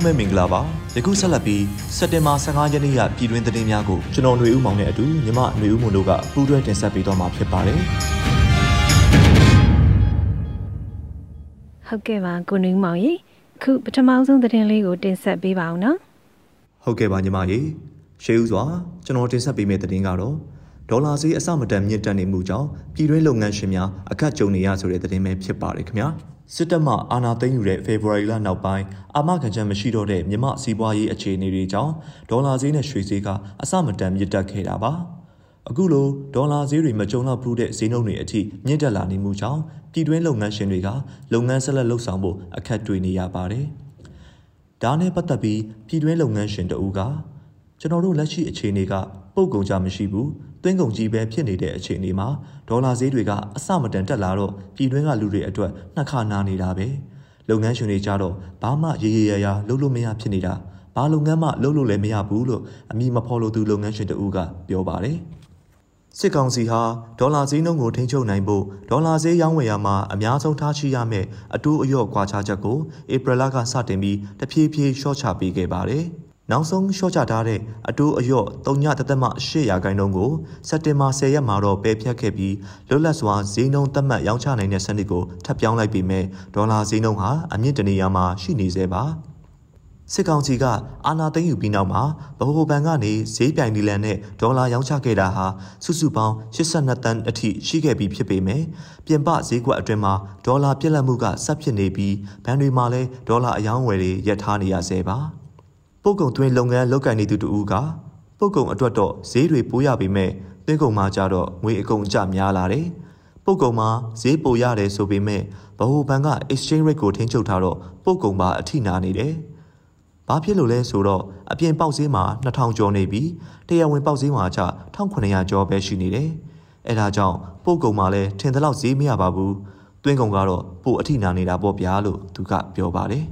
လုံးပဲမင်္ဂလာပါယခုဆက်လက်ပြီးစက်တင်ဘာ15ရက်နေ့ရပြည်တွင်းသတင်းများကိုကျွန်တော်ຫນွေဦးမောင်နဲ့အတူညီမຫນွေဦးမွန်တို့ကပူးတွဲတင်ဆက်ပေးတော့မှာဖြစ်ပါတယ် ဟုတ်ကဲ့ပါကိုနူးမောင်ကြီးခုပထမဆုံးသတင်းလေးကိုတင်ဆက်ပေးပါအောင်နော် ဟုတ်ကဲ့ပါညီမရေရှေးဦးစွာကျွန်တော်တင်ဆက်ပေးမယ့်သတင်းကတော့ဒေါ်လာဈေးအဆမတန်မြင့်တက်နေမှုကြောင့်ပြည်တွင်းလုပ်ငန်းရှင်များအခက်ကြုံနေရဆိုတဲ့သတင်းပဲဖြစ်ပါတယ်ခင်ဗျာ စစ်တပ်မှအာဏာသိမ်းယူတဲ့ဖေဖော်ဝါရီလနောက်ပိုင်းအာမခံချက်မရှိတော့တဲ့မြမစီးပွားရေးအခြေအနေတွေကြောင့်ဒေါ်လာဈေးနဲ့ရွှေဈေးကအဆမတန်မြင့်တက်ခဲ့တာပါအခုလိုဒေါ်လာဈေးတွေမကြုံတော့ဘူးတဲ့ဈေးနှုန်းတွေအထိမြင့်တက်လာနေမှုကြောင့်ပြည်တွင်းလုပ်ငန်းရှင်တွေကလုပ်ငန်းဆက်လက်လှုပ်ဆောင်ဖို့အခက်တွေ့နေရပါတယ်ဒါနဲ့ပတ်သက်ပြီးပြည်တွင်းလုပ်ငန်းရှင်တဦးကကျွန်တော်တို့လက်ရှိအခြေအနေကပုတ်ကုန်ကြမရှိဘူး သွင်းကုန်ကြီးပဲဖြစ်နေတဲ့အခြေအနေမှာဒေါ်လာဈေးတွေကအဆမတန်တက်လာတော့ပြည်တွင်းကလူတွေအတွက်နှစ်ခါနာနေတာပဲလုပ်ငန်းရှင်တွေကြတော့ဘာမှရေရေရရလုပ်လို့မရဖြစ်နေတာဘာလုပ်ငန်းမှလုပ်လို့လည်းမရဘူးလို့အမိမဖော်လို့သူလုပ်ငန်းရှင်တဦးကပြောပါတယ်စစ်ကောင်စီဟာဒေါ်လာဈေးနှုန်းကိုထိန်းချုပ်နိုင်ဖို့ဒေါ်လာဈေးရောင်းဝယ်ရမှာအများဆုံးထားရှိရမယ့်အတူအယော့ကွာခြားချက်ကိုဧပြီလကစတင်ပြီးတဖြည်းဖြည်းလျှော့ချပေးခဲ့ပါတယ်။ နောက်ဆုံးလျှော့ချထားတဲ့အတူအယော့3.8ရာခိုင်နှုန်းကိုစက်တင်ဘာ10ရက်မှာတော့ပယ်ဖျက်ခဲ့ပြီးလွတ်လပ်စွာဈေးနှုန်းသတ်မှတ်ရောင်းချနိုင်တဲ့စနစ်ကိုထပ်ပြောင်းလိုက်ပြီးမြဲဒေါ်လာဈေးနှုန်းဟာအမြင့်တနေရာမှာရှိနေသေးပါ။စစ်ကောင်စီကအာဏာသိမ်းယူပြီးနောက်မှာဗဟိုဘဏ်ကနေဈေးပြိုင်ဒီလန်နဲ့ဒေါ်လာရောင်းချခဲ့တာဟာစုစုပေါင်း82တန်းအထိရှိခဲ့ပြီးဖြစ်ပေမဲ့ပြင်ပဈေးကွက်အတွင်းမှာဒေါ်လာပြက်လက်မှုကဆက်ဖြစ်နေပြီးဘဏ်တွေမှာလည်းဒေါ်လာအယောင်းဝယ်တွေရပ်ထားနေရဆဲပါ ပုတ်ကုံသွင်းလုပ်ငန်းလုပ်ကိုင်နေသူတူကပုတ်ကုံအတွက်တော့ဈေးတွေပိုးရပေမဲ့သွင်းကုံမှာကြတော့ငွေအကုန်အကျများလာတယ်ပုတ်ကုံမှာဈေးပိုရတယ်ဆိုပေမဲ့ဗဟိုဘဏ်က exchange rate ကိုထိန်းချုပ်ထားတော့ပုတ်ကုံပါအထိနာနေတယ်။ဘာဖြစ်လို့လဲဆိုတော့အပြင်ပေါက်ဈေးမှာ2000ကျော်နေပြီးတရားဝင်ပေါက်ဈေးမှာကျ1900ကျော်ပဲရှိနေတယ်။အဲဒါကြောင့်ပုတ်ကုံမှာလည်းထင်သလောက်ဈေးမရပါဘူး။သွင်းကုံကတော့ပိုအထိနာနေတာပေါ့ဗျာလို့သူကပြောပါတယ်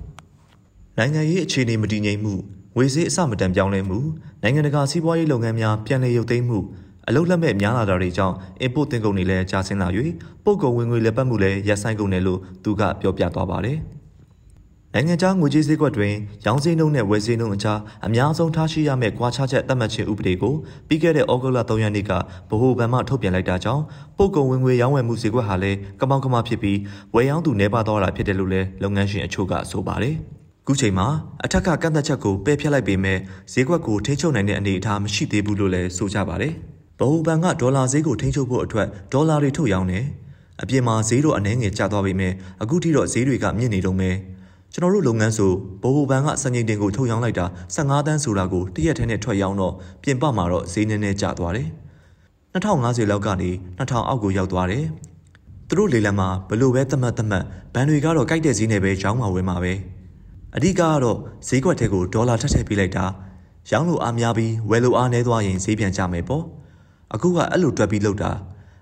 ။နိုင်ငံရေးအခြေအနေမတည်ငြိမ်မှု ငွေဈေးအဆမတန်ပြောင်းလဲမှုနိုင်ငံတကာစီးပွားရေးလုပ်ငန်းများပြန်လည်ရုပ်သိမ်းမှုအလုတ်လက်မဲ့များလာတာတွေကြောင့် import တင်ကုန်တွေလည်းကျဆင်းလာ၍ပို့ကုန်ဝင်ငွေလက်ပတ်မှုလည်းရပ်ဆိုင်းကုန်တယ်လို့သူကပြောပြသွားပါတယ်။နိုင်ငံခြားငွေကြေးဈေးကွက်တွင်ရောင်းဈေးနှုန်းနဲ့ဝယ်ဈေးနှုန်းအကြားအများဆုံးထားရှိရမယ့်ကွာခြားချက်သတ်မှတ်ခြင်းဥပဒေကိုပြီးခဲ့တဲ့ဩဂုတ်လ3ရက်နေ့ကဗဟိုဘဏ်မှထုတ်ပြန်လိုက်တာကြောင့်ပို့ကုန်ဝင်ငွေရောင်းဝယ်မှုဈေးကွက်ဟာလည်းကမောက်ကမဖြစ်ပြီးဝယ်ရောင်းသူနှဲပါသွားတာဖြစ်တယ်လို့လည်းလုပ်ငန်းရှင်အချို့ကဆိုပါတယ်။ ခုချိန်မှာအထက်ကကန့်သက်ချက်ကိုပယ်ဖျက်လိုက်ပေမဲ့ဈေးကွက်ကိုထိန်းချုပ်နိုင်တဲ့အနေအထားမရှိသေးဘူးလို့လည်းဆိုကြပါတယ်။ဗဟိုဘဏ်ကဒေါ်လာဈေးကိုထိန်းချုပ်ဖို့အတွက်ဒေါ်လာတွေထုတ်ရောင်းတယ်။အပြင်မှာဈေးတော့အနှဲငယ်ကျသွားပေမဲ့အခုထိတော့ဈေးတွေကမြင့်နေတုံးပဲ။ကျွန်တော်တို့လုပ်ငန်းဆိုဗဟိုဘဏ်ကစံချိန်တင်ကိုထုတ်ရောင်းလိုက်တာ15တန်းဆိုတာကိုတရက်ထဲနဲ့ထွက်ရောင်းတော့ပြင်ပမှာတော့ဈေးနည်းနည်းကျသွားတယ်။2050လောက်ကနေ2000အောက်ကိုရောက်သွားတယ်။သူတို့လေလံမှာဘလို့ပဲသတ်မှတ်သတ်မှတ်ဘဏ်တွေကတော့ကြိုက်တဲ့ဈေးနဲ့ပဲရောင်းမှာဝယ်မှာပဲ။ အဓိကကတော့ဈေးကွက်ထဲကိုဒေါ်လာထပ်ထည့်ပေးလိုက်တာရောင်းလို့အားများပြီးဝယ်လို့အားနည်းသွားရင်ဈေးပြန်ကျမယ်ပေါ့။အခုကအဲ့လိုတွက်ပြီးလောက်တာ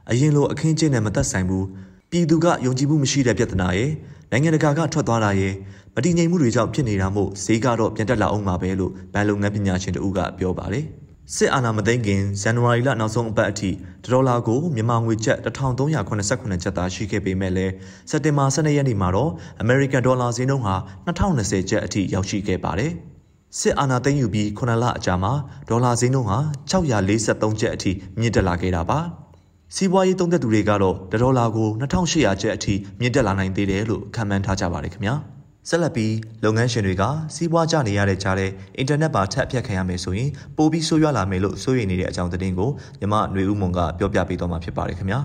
အရင်လိုအခင်းကျင်းနဲ့မသက်ဆိုင်ဘူး။ပြည်သူကယုံကြည်မှုမရှိတဲ့ပြဿနာရဲ့နိုင်ငံတကာကထွက်သွားတာရဲ့မတည်ငြိမ်မှုတွေကြောင့်ဖြစ်နေတာမို့ဈေးကတော့ပြန်တက်လာအောင်မှာပဲလို့ဘဏ်လုပ်ငန်းပညာရှင်တို့ကပြောပါတယ်။ စစ်အာဏာမသိမ်းခင်ဇန်နဝါရီလနောက်ဆုံးအပတ်အထိဒေါ်လာကိုမြန်မာငွေကျပ်1389ကျပ်သားရှိခဲ့ပေမဲ့လည်းစက်တင်ဘာ12ရက်နေ့မှာတော့အမေရိကန်ဒေါ်လာဈေးနှုန်းဟာ2020ကျပ်အထိရောက်ရှိခဲ့ပါတယ်။စစ်အာဏာသိမ်းယူပြီး9လအကြာမှာဒေါ်လာဈေးနှုန်းဟာ643ကျပ်အထိမြင့်တက်လာခဲ့တာပါ။စီးပွားရေးသုံးသက်သူတွေကတော့ဒေါ်လာကို2800ကျပ်အထိမြင့်တက်လာနိုင်သေးတယ်လို့ခန့်မှန်းထားကြပါတယ်ခင်ဗျာ။ ဆက်လက်ပြီးလုပ်ငန်းရှင်တွေကစီးပွားကျနေရတဲ့ကြားတဲ့အင်တာနက်ပါထပ်အဖြတ်ခံရမယ်ဆိုရင်ပိုပြီးဆိုးရွားလာမယ်လို့စိုးရိမ်နေတဲ့အကြောင်းသတင်းကိုမြမຫນွေဦးမွန်ကပြောပြပေးသွားမှာဖြစ်ပါတယ်ခင်ဗျာ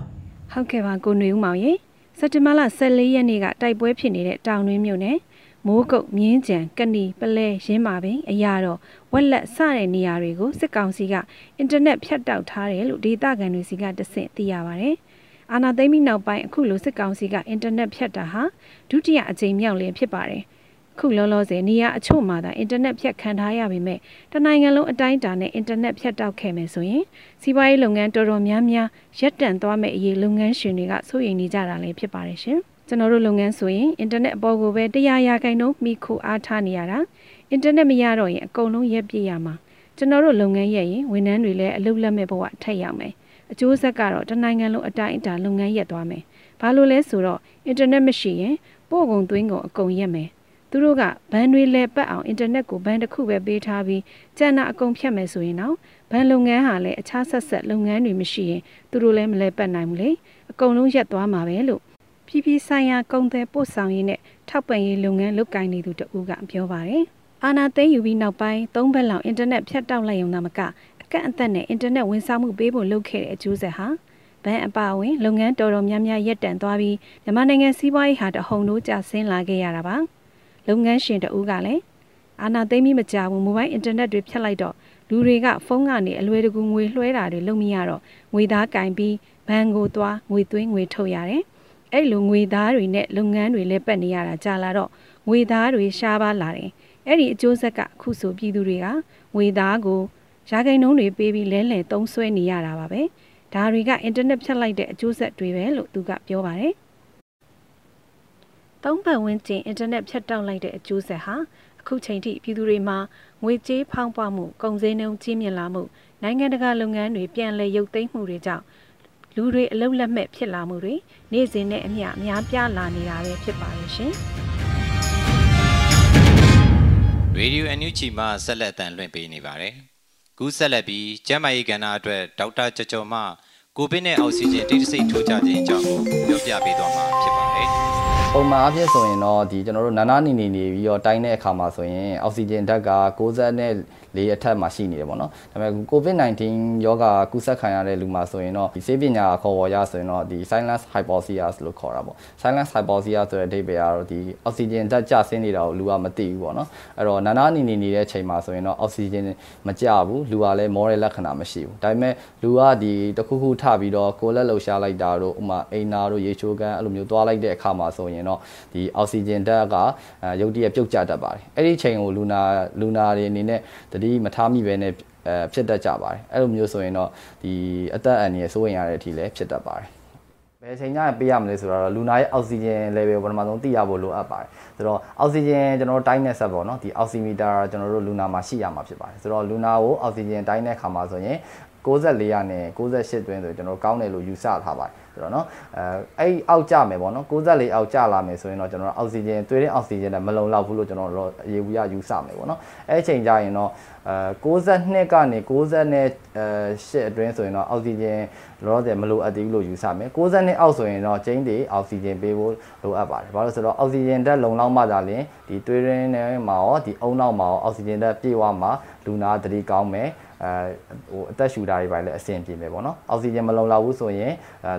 ဟုတ်ကဲ့ပါကိုຫນွေဦးမောင်ရေစက်တင်ဘာလ14ရက်နေ့ကတိုက်ပွဲဖြစ်နေတဲ့တောင်တွင်းမြို့နယ်မိုးကုတ်မြင်းကြံကဏီပလဲရင်းမာပင်အရာတော်ဝက်လက်စတဲ့နေရာတွေကိုစစ်ကောင်စီကအင်တာနက်ဖြတ်တောက်ထားတယ်လို့ဒေသခံတွေစီကတဆင့်သိရပါဗျ။ အာဏာသိမ်းပြီးနောက်ပိုင်းအခုလိုစစ်ကောင်စီကအင်တာနက်ဖြတ်တာဟာဒုတိယအကြိမ်မြောက်လည်းဖြစ်ပါတယ်။ခုလောလောဆယ်နေရအချို့မှာသာအင်တာနက်ဖြတ်ခံထားရပေမဲ့တနိုင်ငံလုံးအတိုင်းအတာနဲ့အင်တာနက်ဖြတ်တောက်ခဲ့မယ်ဆိုရင်စီးပွားရေးလုပ်ငန်းတော်တော်များများရပ်တန့်သွားမယ့်အရေးလုပ်ငန်းရှင်တွေကစိုးရိမ်နေကြတာလည်းဖြစ်ပါတယ်ရှင်။ကျွန်တော်တို့လုပ်ငန်းဆိုရင်အင်တာနက်အပေါ်ကိုပဲတရားရာခိုင်နှုန်းမိခိုအားထားနေရတာအင်တာနက်မရတော့ရင်အကုန်လုံးရက်ပြည့်ရမှာကျွန်တော်တို့လုပ်ငန်းရဲ့ရင်ဝန်ထမ်းတွေလည်းအလုပ်လက်မဲ့ဘဝထက်ရောက်မယ် အကျိုးဆက်ကတော့တနိုင်ငံလုံးအတိုင်းအတာလုပ်ငန်းရက်သွားမယ်။ဘာလို့လဲဆိုတော့အင်တာနက်မရှိရင်ပို့ကုန်သွင်းကုန်အကုန်ရက်မယ်။သူတို့ကဘန်တွေလဲပတ်အောင်အင်တာနက်ကိုဘန်တစ်ခုပဲပေးထားပြီးကျန်တာအကုန်ဖြတ်မယ်ဆိုရင်တော့ဘန်လုပ်ငန်းဟာလည်းအခြားဆက်ဆက်လုပ်ငန်းတွေမရှိရင်သူတို့လည်းမလဲပတ်နိုင်ဘူးလေ။အကုန်လုံးရက်သွားမှာပဲလို့ပြည်ပြည်ဆိုင်ရာကုန်သည်ပို့ဆောင်ရေးနဲ့ထောက်ပံ့ရေးလုပ်ငန်းလုပ်ကိုင်နေသူတဦးကပြောပါတယ်။အာနာသိမ်းယူပြီးနောက်ပိုင်း၃ဘက်လောက်အင်တာနက်ဖြတ်တောက်လိုက်ရုံသာမက န့်အသက်နဲ့အင်တာနက်ဝန်ဆောင်မှုပေးဖို့လုပ်ခဲ့တဲ့အကျိုးဆက်ဟာဘဏ်အပါအဝင်လုပ်ငန်းတော်တော်များများရပ်တန့်သွားပြီးမြန်မာနိုင်ငံစီးပွားရေးဟာတဟုန်ထိုးကျဆင်းလာခဲ့ရတာပါလုပ်ငန်းရှင်တဦးကလည်းအာနာသိမ့်ပြီးမကြဘူးမိုဘိုင်းအင်တာနက်တွေဖြတ်လိုက်တော့လူတွေကဖုန်းကနေအလွယ်တကူငွေလွှဲတာတွေလုပ်မရတော့ငွေသားကင်ပြီးဘဏ်ကိုသွားငွေသွင်းငွေထုတ်ရတယ်အဲ့လိုငွေသားတွေနဲ့လုပ်ငန်းတွေလည်းပတ်နေရတာကြာလာတော့ငွေသားတွေရှားပါလာတယ်အဲ့ဒီအကျိုးဆက်ကခုဆိုပြည်သူတွေကငွေသားကို ရာဂိန်နှုံးတွေပေးပြီးလဲလှယ်သုံးဆွဲနေရတာပါပဲဒါတွေကအင်တာနက်ဖြတ်လိုက်တဲ့အကျိုးဆက်တွေပဲလို့သူကပြောပါတယ်သုံးပတ်ဝန်းကျင်အင်တာနက်ဖြတ်တောက်လိုက်တဲ့အကျိုးဆက်ဟာအခုချိန်ထိပြည်သူတွေမှာငွေကြေးဖောင်းပွားမှုကုန်စည်နှုန်းကြီးမြင့်လာမှုနိုင်ငံတကာလုပ်ငန်းတွေပြန်လည်ရုပ်သိမ်းမှုတွေကြောင့်လူတွေအလုတ်လက်မဲ့ဖြစ်လာမှုတွေနေ့စဉ်နဲ့အမျှအများပြားလာနေတာပဲဖြစ်ပါရဲ့ရှင်။ရေဒီယိုအန်ယူဂျီမှဆက်လက်တန်လွှင့်ပေးနေပါတယ်။ ကူးဆက်လက်ပြီးကျန်းမာရေးကဏ္ဍအတွက်ဒေါက်တာကျော်ကျော်မှကိုဗစ်နဲ့အောက်ဆီဂျင်တိတ်တဆိတ်ထိုးကြခြင်းအကြောင်းကိုပြောပြပေးသွားမှာဖြစ်ပါတယ်။ပုံမှန်အဖြစ်ဆိုရင်တော့ဒီကျွန်တော်တို့နာနာနေနေနေပြီးတော့တိုင်းတဲ့အခါမှာဆိုရင်အောက်ဆီဂျင်ဓာတ်က60နဲ့ လေးအထက်မှာရှိနေတယ်ပေါ့နော်ဒါပေမဲ့ COVID-19 ရောဂါကူးစက်ခံရတဲ့လူမှာဆိုရင်တော့ဒီဆေးပညာခေါ်ဝေါ်ရဆိုရင်တော့ဒီ silence hypoxia လို့ခေါ်တာပေါ့ silence hypoxia ဆိုတဲ့အဓိပ္ပာယ်ကတော့ဒီအောက်ဆီဂျင်ဓာတ်ကျဆင်းနေတာကိုလူကမသိဘူးပေါ့နော်အဲ့တော့နာနာနေနေနေတဲ့အချိန်မှာဆိုရင်တော့အောက်ဆီဂျင်မကျဘူးလူကလည်းမောတဲ့လက္ခဏာမရှိဘူးဒါပေမဲ့လူကဒီတခုခုထပြီးတော့ကိုလက်လှုပ်ရှားလိုက်တာတို့ဥမာအိမ်နာတို့ရေချိုးကန်အဲ့လိုမျိုးသွားလိုက်တဲ့အခါမှာဆိုရင်တော့ဒီအောက်ဆီဂျင်ဓာတ်ကရုတ်တရက်ပြုတ်ကျတတ်ပါတယ်အဲ့ဒီချိန်ကိုလူနာလူနာတွေအနေနဲ့တိမထားမိပဲနဲ့အဲဖြစ်တတ်ကြပါတယ်အဲ့လိုမျိုးဆိုရင်တော့ဒီအသက်အန္တရာယ်စိုးရိမ်ရတဲ့အထိလည်းဖြစ်တတ်ပါတယ်ဘယ်ချိန်ကျရင်ပေးရမလဲဆိုတော့လူနာရဲ့အောက်ဆီဂျင် level ပထမဆုံးသိရဖို့လိုအပ်ပါတယ်ဆိုတော့အောက်ဆီဂျင်ကျွန်တော်တို့တိုင်းတဲ့ဆက်ပေါ့နော်ဒီအောက်ဆီမီတာကျွန်တော်တို့လူနာမှာရှိရမှာဖြစ်ပါတယ်ဆိုတော့လူနာကိုအောက်ဆီဂျင်တိုင်းတဲ့ခါမှာဆိုရင် 64ရနဲ့68တွင်းဆိုကျွန်တော်ကောင်းတယ်လို့ယူဆထားပါတယ်ဆိုတော့เนาะအဲအဲ့အောက်ကျမယ်ပေါ့နော်64အောက်ကျလာမယ်ဆိုရင်တော့ကျွန်တော်အောက်ဆီဂျင်သွေးတဲ့အောက်ဆီဂျင်နဲ့မလုံလောက်ဘူးလို့ကျွန်တော်တို့အရေးဘူးရယူဆမယ်ပေါ့နော်အဲ့အချိန်ကျရင်တော့အဲ62ကနေ60နဲ့အဲ8အတွင်းဆိုရင်တော့အောက်ဆီဂျင်လောလောဆယ်မလိုအပ်သေးဘူးလို့ယူဆမယ်60နဲ့အောက်ဆိုရင်တော့ကျင်းတွေအောက်ဆီဂျင်ပေးဖို့လိုအပ်ပါတယ်ဘာလို့ဆိုတော့အောက်ဆီဂျင်ဓာတ်လုံလောက်မှသာလျှင်ဒီသွေးရင်းထဲမှာရောဒီအုံနောက်မှာရောအောက်ဆီဂျင်ဓာတ်ပြည့်ဝမှလူနာတတိကောင်းမယ် အဲဟိုအသက်ရှူတာတွေပါလည်းအဆင်ပြေမယ်ပေါ့နော်အောက်ဆီဂျင်မလုံလောက်ဘူးဆိုရင်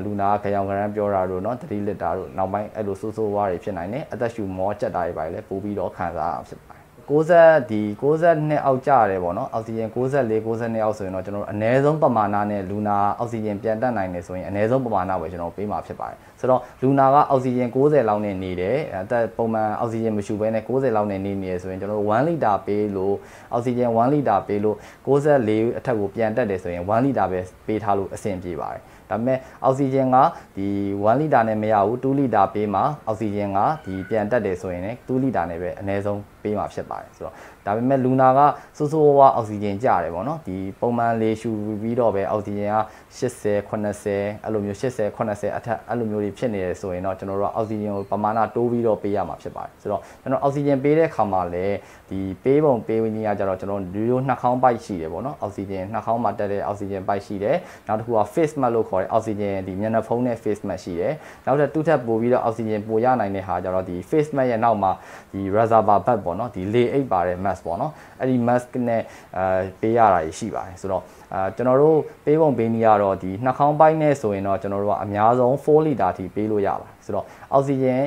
လူနာခရောင်ခရမ်းပြောတာတို့နော်3လီတာတို့နောက်ပိုင်းအဲ့လိုဆိုးဆိုးဝါးတွေဖြစ်နိုင်တယ်အသက်ရှူမောချက်တာတွေပါလည်းပို့ပြီးတော့ခံစားရဖြစ်ပါတယ် 60ဒီ62အောက်ကျရတယ်ပေါ့နော်အောက်ဆီဂျင်64 62အောက်ဆိုရင်တော့ကျွန်တော်တို့အနည်းဆုံးပမာဏနဲ့လူနာအောက်ဆီဂျင်ပြန်တက်နိုင်တယ်ဆိုရင်အနည်းဆုံးပမာဏပဲကျွန်တော်ပေးမှာဖြစ်ပါတယ်ဆိုတော့လူနာကအောက်ဆီဂျင်60လောက်နဲ့နေတယ်အသက်ပုံမှန်အောက်ဆီဂျင်မရှူဘဲနဲ့60လောက်နဲ့နေနေရဆိုရင်ကျွန်တော်တို့1လီတာပေးလို့အောက်ဆီဂျင်1လီတာပေးလို့64အထက်ကိုပြန်တက်တယ်ဆိုရင်1လီတာပဲပေးထားလို့အဆင်ပြေပါတယ်ဒါဒါပေမဲ့အောက်ဆီဂျင်ကဒီ1လီတာနဲ့မရဘူး2လီတာပေးမှာအောက်ဆီဂျင်ကဒီပြန်တက်တယ်ဆိုရင်လည်း2လီတာနဲ့ပဲအနည်းဆုံး ပေးမှာဖြစ်ပါတယ်ဆိုတော့ဒါပေမဲ့လူနာကစိုးစိုးဝါးအောက်ဆီဂျင်ကျတယ်ပေါ့နော်ဒီပုံမှန်လေရှူပြီးတော့ပဲအောက်ဆီဂျင်က80 80အဲ့လိုမျိုး80 80အထက်အဲ့လိုမျိုးတွေဖြစ်နေတယ်ဆိုရင်တော့ကျွန်တော်တို့ကအောက်ဆီဂျင်ကိုပမာဏတိုးပြီးတော့ပေးရမှာဖြစ်ပါတယ်ဆိုတော့ကျွန်တော်အောက်ဆီဂျင်ပေးတဲ့ခါမှာလည်းဒီပေးပုံပေးဝင်ကြီးကကြတော့ကျွန်တော်ရိုးရိုးနှာခေါင်းပိုက်ရှိတယ်ပေါ့နော်အောက်ဆီဂျင်နှာခေါင်းမှာတက်တဲ့အောက်ဆီဂျင်ပိုက်ရှိတယ်နောက်တစ်ခုက face mask လို့ခေါ်တဲ့အောက်ဆီဂျင်ဒီမျက်နှာဖုံးနဲ့ face mask ရှိတယ်နောက်တစ်တူထပ်ပို့ပြီးတော့အောက်ဆီဂျင်ပို့ရနိုင်တဲ့ဟာကြတော့ဒီ face mask ရဲ့နောက်မှာဒီ reservoir bag ပေါ့နော်ဒီလေအိတ်ပါတဲ့ mask ပေါ့နော်အဲ့ဒီ mask နဲ့အဲပေးရတာရှိပါတယ်ဆိုတော့အဲကျွန်တော်တို့ပေးပုံပေးနည်းကတော့ဒီနှာခေါင်းပိုင်းနဲ့ဆိုရင်တော့ကျွန်တော်တို့ကအများဆုံး4လီတာထိပေးလို့ရပါတယ်ဆိုတော့အောက်ဆီဂျင်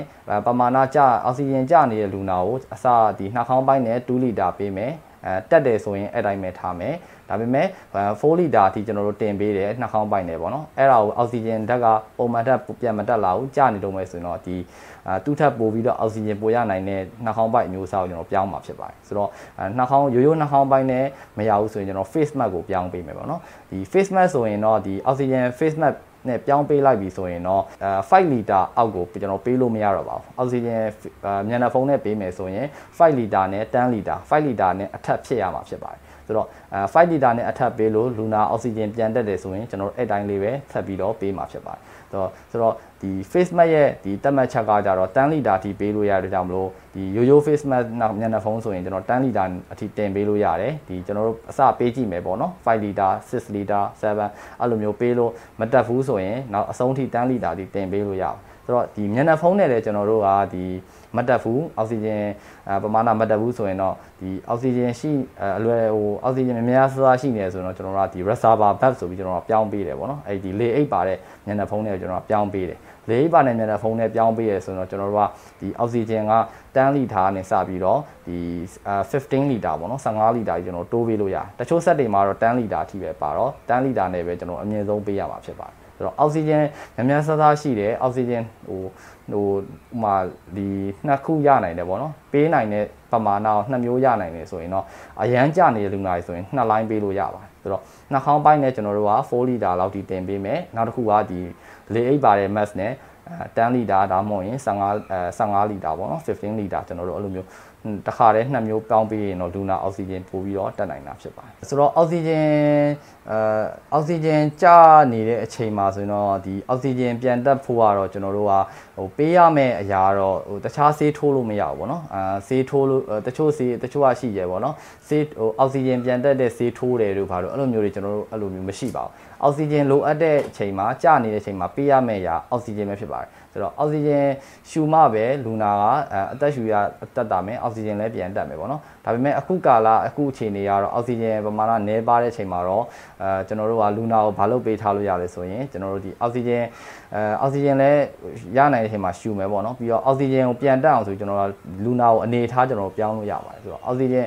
ပမာဏကျအောက်ဆီဂျင်ကျနေတဲ့လူနာကိုအစဒီနှာခေါင်းပိုင်းနဲ့2လီတာပေးမယ်အဲတက်တယ်ဆိုရင်အဲ့တိုင်းပဲထားမယ် ဒါပေမဲ့4လီတာအထိကျွန်တော်တို့တင်ပေးတယ်နှာခေါင်းပိုက်နေပေါ့နော်အဲ့ဒါကိုအောက်ဆီဂျင်ဓာတ်ကပုံမှန်ဓာတ်ပြန်မတက်လာဘူးကျနေတော့မယ်ဆိုရင်တော့ဒီအဲတူးထပ်ပို့ပြီးတော့အောက်ဆီဂျင်ပို့ရနိုင်တဲ့နှာခေါင်းပိုက်အမျိုးအစားကိုကျွန်တော်ပြောင်းမှာဖြစ်ပါတယ်ဆိုတော့နှာခေါင်းရိုးရိုးနှာခေါင်းပိုက်နဲ့မရဘူးဆိုရင်ကျွန်တော် face mask ကိုပြောင်းပေးမယ်ပေါ့နော်ဒီ face mask ဆိုရင်တော့ဒီအောက်ဆီဂျင် face mask နဲ့ပြောင်းပေးလိုက်ပြီဆိုရင်တော့အဲ5လီတာအောက်ကိုကျွန်တော်ပေးလို့မရတော့ပါဘူးအောက်ဆီဂျင်မျက်နှာဖုံးနဲ့ပေးမယ်ဆိုရင်5လီတာနဲ့10လီတာ5လီတာနဲ့အထက်ဖြစ်ရမှာဖြစ်ပါတယ် ဆိုတော့အဲ5လီတာနဲ့အထက်ပေးလို့လူနာအောက်ဆီဂျင်ပြန်တက်တယ်ဆိုရင်ကျွန်တော်တို့အဲ့တိုင်းလေးပဲဆက်ပြီးတော့ပေးမှာဖြစ်ပါတယ်ဆိုတော့ဆိုတော့ဒီ face mask ရဲ့ဒီတက်မှတ်ချက်ကကြတော့10လီတာအထိပေးလို့ရတဲ့ကြောင့်မလို့ဒီရိုးရိုး face mask နောက်မျက်နှာဖုံးဆိုရင်ကျွန်တော်10လီတာအထိတင်ပေးလို့ရတယ်ဒီကျွန်တော်တို့အစပေးကြည့်မယ်ပေါ့နော်5လီတာ6လီတာ7အဲ့လိုမျိုးပေးလို့မတက်ဘူးဆိုရင်နောက်အဆုံးထိ10လီတာအထိတင်ပေးလို့ရအောင် ဆိုတော့ဒီမျက်နှာဖုံးနဲ့လည်းကျွန်တော်တို့ကဒီမတက်ဘူးအောက်ဆီဂျင်ပမာဏမတက်ဘူးဆိုရင်တော့ဒီအောက်ဆီဂျင်ရှိအလွယ်ဟိုအောက်ဆီဂျင်များများစားရှိနေတယ်ဆိုတော့ကျွန်တော်တို့ကဒီ reservoir bag ဆိုပြီးကျွန်တော်တို့ပြောင်းပေးတယ်ပေါ့နော်အဲ့ဒီလေအိတ်ပါတဲ့မျက်နှာဖုံးနဲ့ကျွန်တော်တို့ပြောင်းပေးတယ်လေအိတ်ပါတဲ့မျက်နှာဖုံးနဲ့ပြောင်းပေးရဆိုတော့ကျွန်တော်တို့ကဒီအောက်ဆီဂျင်က10လီတာနဲ့စပြီးတော့ဒီ15လီတာပေါ့နော်15လီတာကြီးကျွန်တော်တိုးပေးလို့ရတယ်တချို့ဆက်တွေမှာတော့10လီတာအထိပဲပါတော့10လီတာနဲ့ပဲကျွန်တော်အမြင့်ဆုံးပေးရမှာဖြစ်ပါတယ် ဆိုတော့အောက်ဆီဂျင်များများဆဆရှိတယ်အောက်ဆီဂျင်ဟိုဟိုဥမာဒီနှစ်ခုရနိုင်တယ်ပေါ့နော်ပေးနိုင်တဲ့ပမာဏကိုနှစ်မျိုးရနိုင်တယ်ဆိုရင်တော့အရန်ကြနေတဲ့လူနာတွေဆိုရင်နှစ်လိုင်းပေးလို့ရပါတယ်ဆိုတော့နှာခေါင်းပိုင်းနဲ့ကျွန်တော်တို့က4လီတာလောက်ထိတင်ပေးမယ်နောက်တစ်ခုကဒီလေအိတ်ပါတဲ့ mask နဲ့10လီတာဒါမှမဟုတ်ရင်15အဲ15လီတာပေါ့နော်15လီတာကျွန်တော်တို့အဲ့လိုမျိုး တခါတည်းနှစ်မျိုးပေါင်းပြီးရင်တော့လူနာအောက်ဆီဂျင်ပို့ပြီးတော့တက်နိုင်တာဖြစ်ပါတယ်ဆိုတော့အောက်ဆီဂျင်အဲအောက်ဆီဂျင်ကျနေတဲ့အချိန်မှာဆိုရင်တော့ဒီအောက်ဆီဂျင်ပြန်တက်ဖို့ကတော့ကျွန်တော်တို့ကဟိုပေးရမယ့်အရာတော့ဟိုတခြားဆေးထိုးလို့မရဘူးပေါ့နော်အာဆေးထိုးလို့တချို့ဆေးတချို့ကရှိကြပေါ့နော်ဆေးဟိုအောက်ဆီဂျင်ပြန်တက်တဲ့ဆေးထိုးတယ်လို့ဘာလို့အဲ့လိုမျိုးတွေကျွန်တော်တို့အဲ့လိုမျိုးမရှိပါဘူးအောက်ဆီဂျင်လိုအပ်တဲ့အချိန်မှာကျနေတဲ့အချိန်မှာပေးရမယ့်အရာအောက်ဆီဂျင်ပဲဖြစ်ပါတယ် ဆိုတော့အောက်ဆီဂျင်ရှူမှပဲလူနာကအသက်ရှူရတက်တာမယ်အောက်ဆီဂျင်လည်းပြန်တက်မယ်ပေါ့နော်ဒါပေမဲ့အခုကာလအခုအချိန်တွေကတော့အောက်ဆီဂျင်ပမာဏနည်းပါးတဲ့အချိန်မှာတော့အဲကျွန်တော်တို့ကလူနာကိုဘာလို့ပေးထားလို့ရလဲဆိုရင်ကျွန်တော်တို့ဒီအောက်ဆီဂျင်အဲအောက်ဆီဂျင်လည်းရနိုင်တဲ့အချိန်မှာရှူမယ်ပေါ့နော်ပြီးတော့အောက်ဆီဂျင်ကိုပြန်တက်အောင်ဆိုကျွန်တော်တို့လူနာကိုအနေထားကျွန်တော်တို့ပြောင်းလို့ရပါတယ်ဆိုတော့အောက်ဆီဂျင်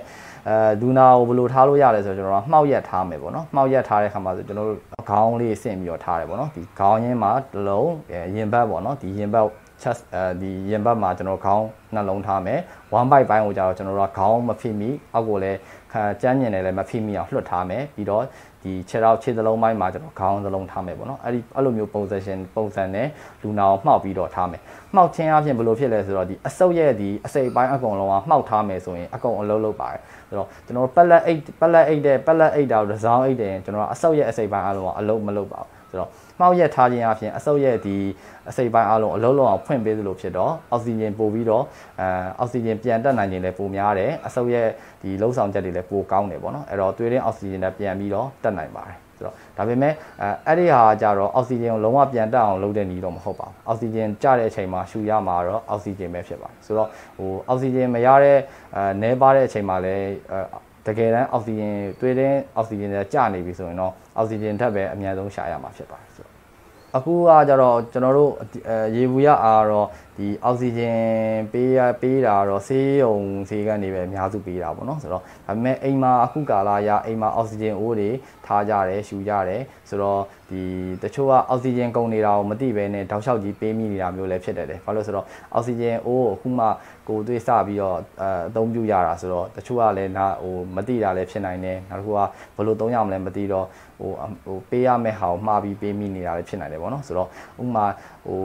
အဲလူနာကိုဘယ်လိုထားလို့ရလဲဆိုတော့ကျွန်တော်တို့မှောက်ရက်ထားမယ်ပေါ့နော်မှောက်ရက်ထားတဲ့ခါမှာဆိုကျွန်တော်တို့ခေါင်းလေးဆင့်ပြီးတော့ထားတယ်ပေါ့နော်ဒီခေါင်းရင်းမှာတစ်လုံးရင်ဘတ်ပေါ့နော်ဒီရင်ဘတ် chest အဲဒီရင်ဘတ်မှာကျွန်တော်ခေါင်းနှလုံးထားမယ် one byte ဘိုင်းကိုကြတော့ကျွန်တော်တို့ကခေါင်းမဖိမိအောက်ကိုလည်းကျန်းညင်တယ်လည်းမဖိမိအောင်လွှတ်ထားမယ်ပြီးတော့ဒီခြေထောက်ခြေသလုံးပိုင်းမှာကျွန်တော်ခေါင်းသလုံးထားမယ်ပေါ့နော်အဲ့ဒီအဲ့လိုမျိုးပုံစံရှင်ပုံစံနဲ့လူနာကိုမှောက်ပြီးတော့ထားမယ်မှောက်ခြင်းအပြင်ဘယ်လိုဖြစ်လဲဆိုတော့ဒီအဆုပ်ရဲ့ဒီအစိပ်ပိုင်းအကုန်လုံးကမှောက်ထားမယ်ဆိုရင်အကုန်အလုံးလုံးပါတယ် ဆိုတော့ကျွန်တော်ပက်လက်အိတ်ပက်လက်အိတ်တဲ့ပက်လက်အိတ်တာကိုတစ်စောင်းအိတ်တယ်ကျွန်တော်အဆုပ်ရဲ့အစိပ်ပိုင်းအလုံးကအလုံးမလုံးပါဘူးဆိုတော့မှောက်ရက်ထားခြင်းအပြင်အဆုပ်ရဲ့ဒီအစိပ်ပိုင်းအလုံးအလုံးလုံးအောင်ဖွင့်ပေးသလိုဖြစ်တော့အောက်ဆီဂျင်ပို့ပြီးတော့အဲအောက်ဆီဂျင်ပြန်တက်နိုင်ခြင်းလည်းပိုများတယ်အဆုပ်ရဲ့ဒီလှုပ်ဆောင်ချက်တွေလည်းပိုကောင်းတယ်ပေါ့နော်အဲ့တော့သွေးရင်းအောက်ဆီဂျင်နဲ့ပြန်ပြီးတော့တက်နိုင်ပါတယ် ဆိုတော့ဒါပေမဲ့အဲအဲ့ဒီဟာကြတော့အောက်ဆီဂျင်ကိုလုံးဝပြန်တက်အောင်လုပ်တဲ့နည်းတော့မဟုတ်ပါဘူးအောက်ဆီဂျင်ကျတဲ့အချိန်မှာရှူရမှာတော့အောက်ဆီဂျင်ပဲဖြစ်ပါတယ်ဆိုတော့ဟိုအောက်ဆီဂျင်မရတဲ့အဲနဲပါတဲ့အချိန်မှာလည်းတကယ်တမ်းအောက်ဆီဂျင်သွေးတဲ့အောက်ဆီဂျင်တွေကျနေပြီဆိုရင်တော့အောက်ဆီဂျင်ထပ်ပဲအများဆုံးရှာရမှာဖြစ်ပါတယ်ဆိုတော့အခုကကြတော့ကျွန်တော်တို့ရေဘူးရအားတော့ ဒီဒီအောက်ဆီဂျင်ပေးရပေးတာတော့ဆေးရုံဆေးကန်တွေပဲအများစုပေးတာပေါ့နော်ဆိုတော့ဒါပေမဲ့အိမ်မှာအခုကာလရအိမ်မှာအောက်ဆီဂျင်အိုးတွေထားကြတယ်ရှူကြတယ်ဆိုတော့ဒီတချို့ကအောက်ဆီဂျင်ကုန်နေတာကိုမသိဘဲနဲ့တောက်လျှောက်ကြီးပေးမိနေတာမျိုးလည်းဖြစ်တယ်တယ်ဘာလို့ဆိုတော့အောက်ဆီဂျင်အိုးကိုအခုမှကိုယ်သွေးစပြီးတော့အဲအသုံးပြုရတာဆိုတော့တချို့ကလည်းနာဟိုမသိတာလည်းဖြစ်နိုင်တယ်နောက်တစ်ခုကဘယ်လိုသုံးရမလဲမသိတော့ဟိုဟိုပေးရမယ့်ဟာကိုမှားပြီးပေးမိနေတာလည်းဖြစ်နိုင်တယ်ပေါ့နော်ဆိုတော့ဥပမာဟို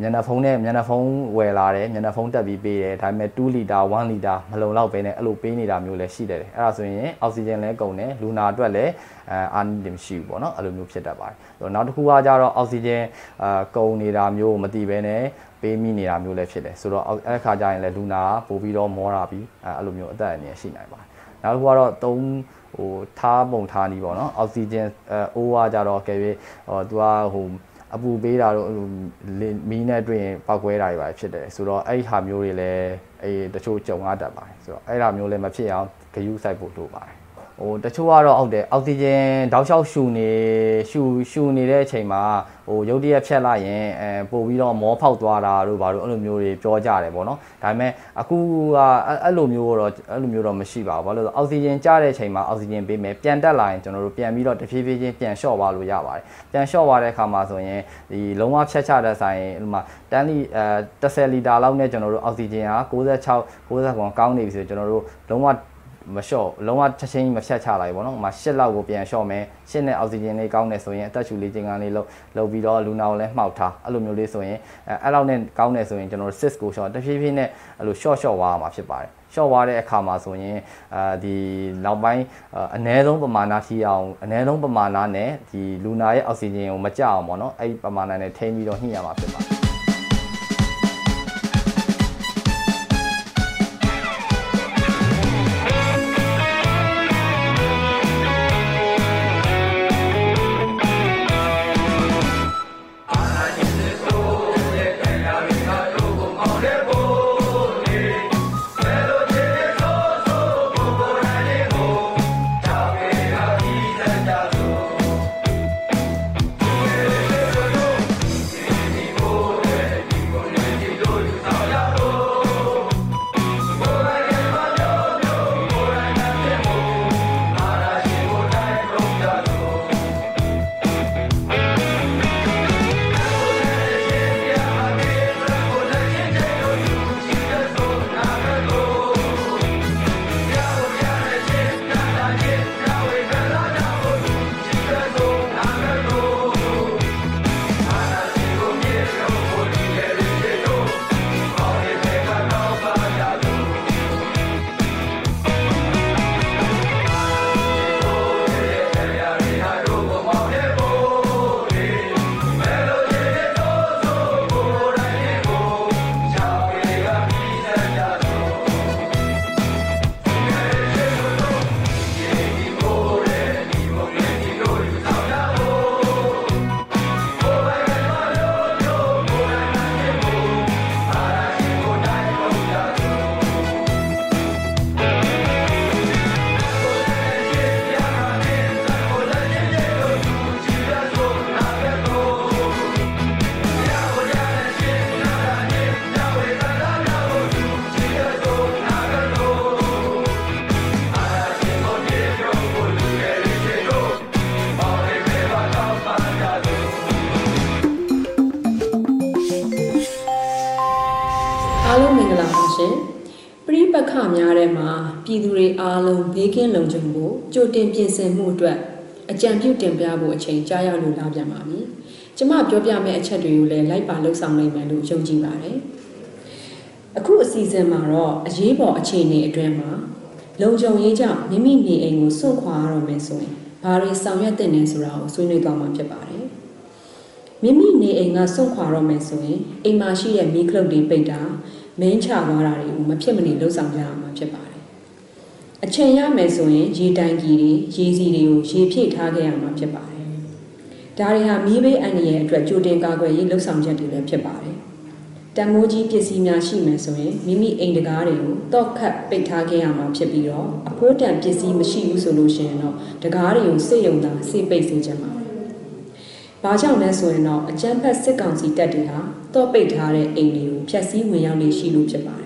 မျက်နှာဖုံးနဲ့မျက်နှာဖုံးဝယ်လာတယ်မျက်နှာဖုံးတက်ပြီးပေးတယ်ဒါပေမဲ့2လီတာ1လီတာမလုံလောက်ပဲနဲ့အဲ့လိုပေးနေတာမျိုးလည်းရှိတယ်အဲ့ဒါဆိုရင်အောက်ဆီဂျင်လည်းကုန်တယ်လူနာအတွက်လည်းအဲအာနိဒင်ရှိဘူးပေါ့နော်အဲ့လိုမျိုးဖြစ်တတ်ပါတယ်ဆိုတော့နောက်တစ်ခုကကြတော့အောက်ဆီဂျင်အာကုန်နေတာမျိုးမသိပဲနဲ့ပေးမိနေတာမျိုးလည်းဖြစ်တယ်ဆိုတော့အဲ့ခါကျရင်လည်းလူနာပို့ပြီးတော့မောတာပြီးအဲ့လိုမျိုးအသက်အန္တရာယ်ရှိနိုင်ပါတယ်နောက်တစ်ခုကတော့3ဟိုထားပုံထားနီးပေါ့နော်အောက်ဆီဂျင်အဲအိုးကကြတော့ကဲပြီးဟိုသူကဟို အပူပေးတာတော့မီးနဲ့တွေ့ရင်ပောက်ကွဲတာတွေပါဖြစ်တယ်ဆိုတော့အဲ့ဒီဟာမျိုးတွေလည်းအေးတချို့ကြုံရတတ်ပါတယ်ဆိုတော့အဲ့ဒါမျိုးလည်းမဖြစ်အောင်ဂယုစိုက်ဖို့လိုပါတယ် ဟိုတချို့ကတော့ဟုတ်တယ်အောက်ဆီဂျင်တောက်လျှောက်ရှူနေရှူရှူနေတဲ့အချိန်မှာဟိုရုတ်တရက်ဖြတ်လိုက်ရင်အဲပို့ပြီးတော့မောဖောက်သွားတာတို့ဘာလို့အဲ့လိုမျိုးတွေပြောကြတယ်ပေါ့နော်ဒါပေမဲ့အခုကအဲ့လိုမျိုးတော့အဲ့လိုမျိုးတော့မရှိပါဘူးဘာလို့လဲဆိုအောက်ဆီဂျင်ကျတဲ့အချိန်မှာအောက်ဆီဂျင်ပေးမယ်ပြန်တက်လာရင်ကျွန်တော်တို့ပြန်ပြီးတော့တဖြည်းဖြည်းချင်းပြန်လျှော့သွားလို့ရပါတယ်ပြန်လျှော့သွားတဲ့အခါမှာဆိုရင်ဒီလုံးဝဖြတ်ချတဲ့ဆိုင်ဥမာတန်လီအဲ10လီတာလောက်နဲ့ကျွန်တော်တို့အောက်ဆီဂျင်ဟာ96 90ကောင်းနေပြီဆိုကျွန်တော်တို့လုံးဝ မလျှော့လုံးဝချက်ချင်းမဖြတ်ချလိုက်ဘောနော်။ဥမာ၈လောက်ကိုပြန်လျှော့မယ်။၈နဲ့အောက်ဆီဂျင်လေးကောင်းနေဆိုရင်အသက်ရှူလေးခြင်းကန်းလေးလှုပ်လှုပ်ပြီးတော့လူနာကိုလည်းမှောက်ထားအဲ့လိုမျိုးလေးဆိုရင်အဲအဲ့လောက်နဲ့ကောင်းနေဆိုရင်ကျွန်တော်တို့6ကို short တဖြည်းဖြည်းနဲ့အဲ့လို short short ဝါရမှာဖြစ်ပါတယ်။ short ဝါတဲ့အခါမှာဆိုရင်အာဒီနောက်ပိုင်းအနည်းဆုံးပမာဏထိအောင်အနည်းဆုံးပမာဏနဲ့ဒီလူနာရဲ့အောက်ဆီဂျင်ကိုမကျအောင်ပေါ့နော်။အဲ့ဒီပမာဏနဲ့ထိန်းပြီးတော့ညှိရမှာဖြစ်ပါတယ် ကင်းလုံခြုံဖို့ကြိုတင်ပြင်ဆင်မှုအတွက်အကြံပြုတင်ပြဖို့အချိန်ကြာရောက်လို့လာပြန်ပါပြီ။ကျမပြောပြမယ့်အချက်တွေကိုလည်းလိုက်ပါလှုပ်ဆောင်နိုင်မယ်လို့ယုံကြည်ပါတယ်။အခုအစီအစဉ်မှာတော့အရေးပေါ်အခြေအနေအတွင်းမှာလုံခြုံရေးကြောင့်မိမိနေအိမ်ကိုစွန့်ခွာရတော့မယ်ဆိုရင်ဘာတွေဆောင်ရွက်သင့်လဲဆိုတာကိုဆွေးနွေးသွားမှာဖြစ်ပါတယ်။မိမိနေအိမ်ကစွန့်ခွာတော့မယ်ဆိုရင်အိမ်မှာရှိတဲ့မီးခလုတ်တွေပိတ်တာမင်းချသွားတာတွေကိုမဖြစ်မနေလှုပ်ဆောင်ကြရမှာဖြစ်ပါတယ်။ အချိန်ရမယ်ဆိုရင်ရေတိုင်ကြီးတွေရေစီတွေကိုရေဖြည့်ထားခဲ့ရမှာဖြစ်ပါတယ်။ဒါတွေဟာမီးဘေးအန္တရာယ်အတွက်ကြိုတင်ကာကွယ်ရေးလှုပ်ဆောင်ချက်တွေလည်းဖြစ်ပါတယ်။တန်မိုးကြီးပစ္စည်းများရှိမယ်ဆိုရင်မိမိအိမ်တကားတွေကိုတော့ခတ်ပိတ်ထားခဲ့ရမှာဖြစ်ပြီးတော့အဖိုးတန်ပစ္စည်းမရှိဘူးဆိုလို့ရှိရင်တော့တကားတွေကိုစိတ်ယုံတာစိတ်ပိတ်စေချင်ပါတယ်။ဘာကြောင့်လဲဆိုရင်တော့အကျန်းဖက်စစ်ကောင်စီတပ်တွေဟာတော့ပိတ်ထားတဲ့အိမ်တွေကိုဖျက်ဆီးဝင်ရောက်နေရှိလို့ဖြစ်ပါတယ်။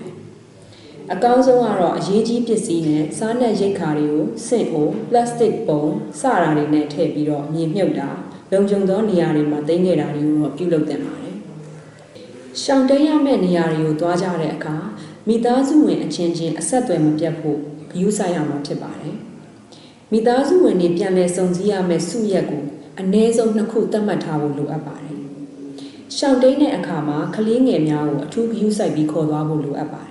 အကောင်းဆုံးကတော့အရေးကြီးပစ္စည်းနဲ့စားနပ်ရိက္ခာတွေကိုစင့်အိုပလတ်စတစ်ပုံစတာတွေနဲ့ထည့်ပြီးတော့မြေမြုပ်တာလုံခြုံသောနေရာတွေမှာတင်ခဲ့တာတွေကိုတော့ပြုလုပ်တင်ပါတယ်။ရှောင်တိန်ရမယ့်နေရာတွေကိုသွားကြတဲ့အခါမိသားစုဝင်အချင်းချင်းအဆက်အသွယ်မပြတ်ဖို့ဂရုစိုက်ရမှာဖြစ်ပါတယ်။မိသားစုဝင်တွေပြန်လည်စုံစည်းရမယ့်စုရက်ကိုအနည်းဆုံးနှစ်ခုသတ်မှတ်ထားဖို့လိုအပ်ပါတယ်။ရှောင်တိန်တဲ့အခါမှာကလေးငယ်များကိုအထူးဂရုစိုက်ပြီးခေါ်သွားဖို့လိုအပ်ပါတယ်။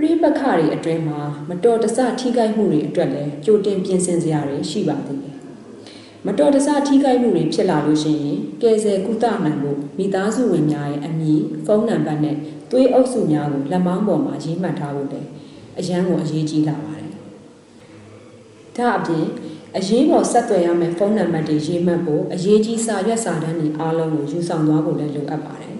ပြိပခါတွေအတွင်းမှာမတော်တဆထိခိုက်မှုတွေအတွက်လည်းကြိုတင်ပြင်ဆင်စရာတွေရှိပါသေးတယ်။မတော်တဆထိခိုက်မှုတွေဖြစ်လာလို့ရှိရင်ကယ်ဆယ်ကုသနိုင်ဖို့မိသားစုဝင်များရဲ့အမည်ဖုန်းနံပါတ်နဲ့သွေးအုပ်စုများကိုလက်မောင်းပေါ်မှာရေးမှတ်ထားဖို့လည်းအရန်ကိုအရေးကြီးလာပါတယ်။ဒါအပြင်အရေးပေါ်ဆက်သွယ်ရမယ့်ဖုန်းနံပါတ်တွေရေးမှတ်ဖို့အရေးကြီးစာရွက်စာတမ်းတွေအားလုံးကိုယူဆောင်သွားဖို့လည်းလိုအပ်ပါတယ်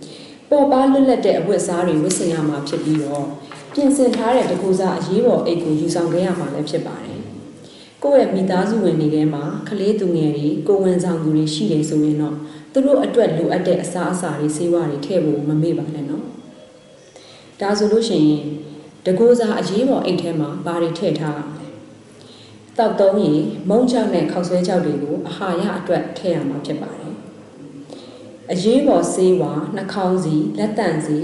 ။ပေါ်ပါလွတ်လပ်တဲ့အဝတ်အစားတွေဝတ်ဆင်ရမှာဖြစ်ပြီးတော့ ပြင်ဆင်ထားတဲ့တကူစားအရေးပေါ်အိတ်ကိုယူဆောင်ခဲ့ရမှာလည်းဖြစ်ပါတယ်။ကိုယ့်ရဲ့မိသားစုဝင်တွေထဲမှာကလေးသူငယ်တွေကိုဝန်ဆောင်သူတွေရှိတယ်ဆိုရင်တော့သူတို့အတွက်လိုအပ်တဲ့အစားအစာတွေဆေးဝါးတွေထည့်ဖို့မမေ့ပါနဲ့နော်။ဒါဆိုလို့ရှိရင်တကူစားအရေးပေါ်အိတ်ထဲမှာဘာတွေထည့်ထားရမလဲ။တောက်သုံးရင်မုံချောက်နဲ့ခောက်ဆွဲချောက်တွေကိုအာဟာရအတွက်ထည့်ရမှာဖြစ်ပါတယ်။အရေးပေါ်ဆေးဝါးနှာခေါင်းစီလက်တန့်စီ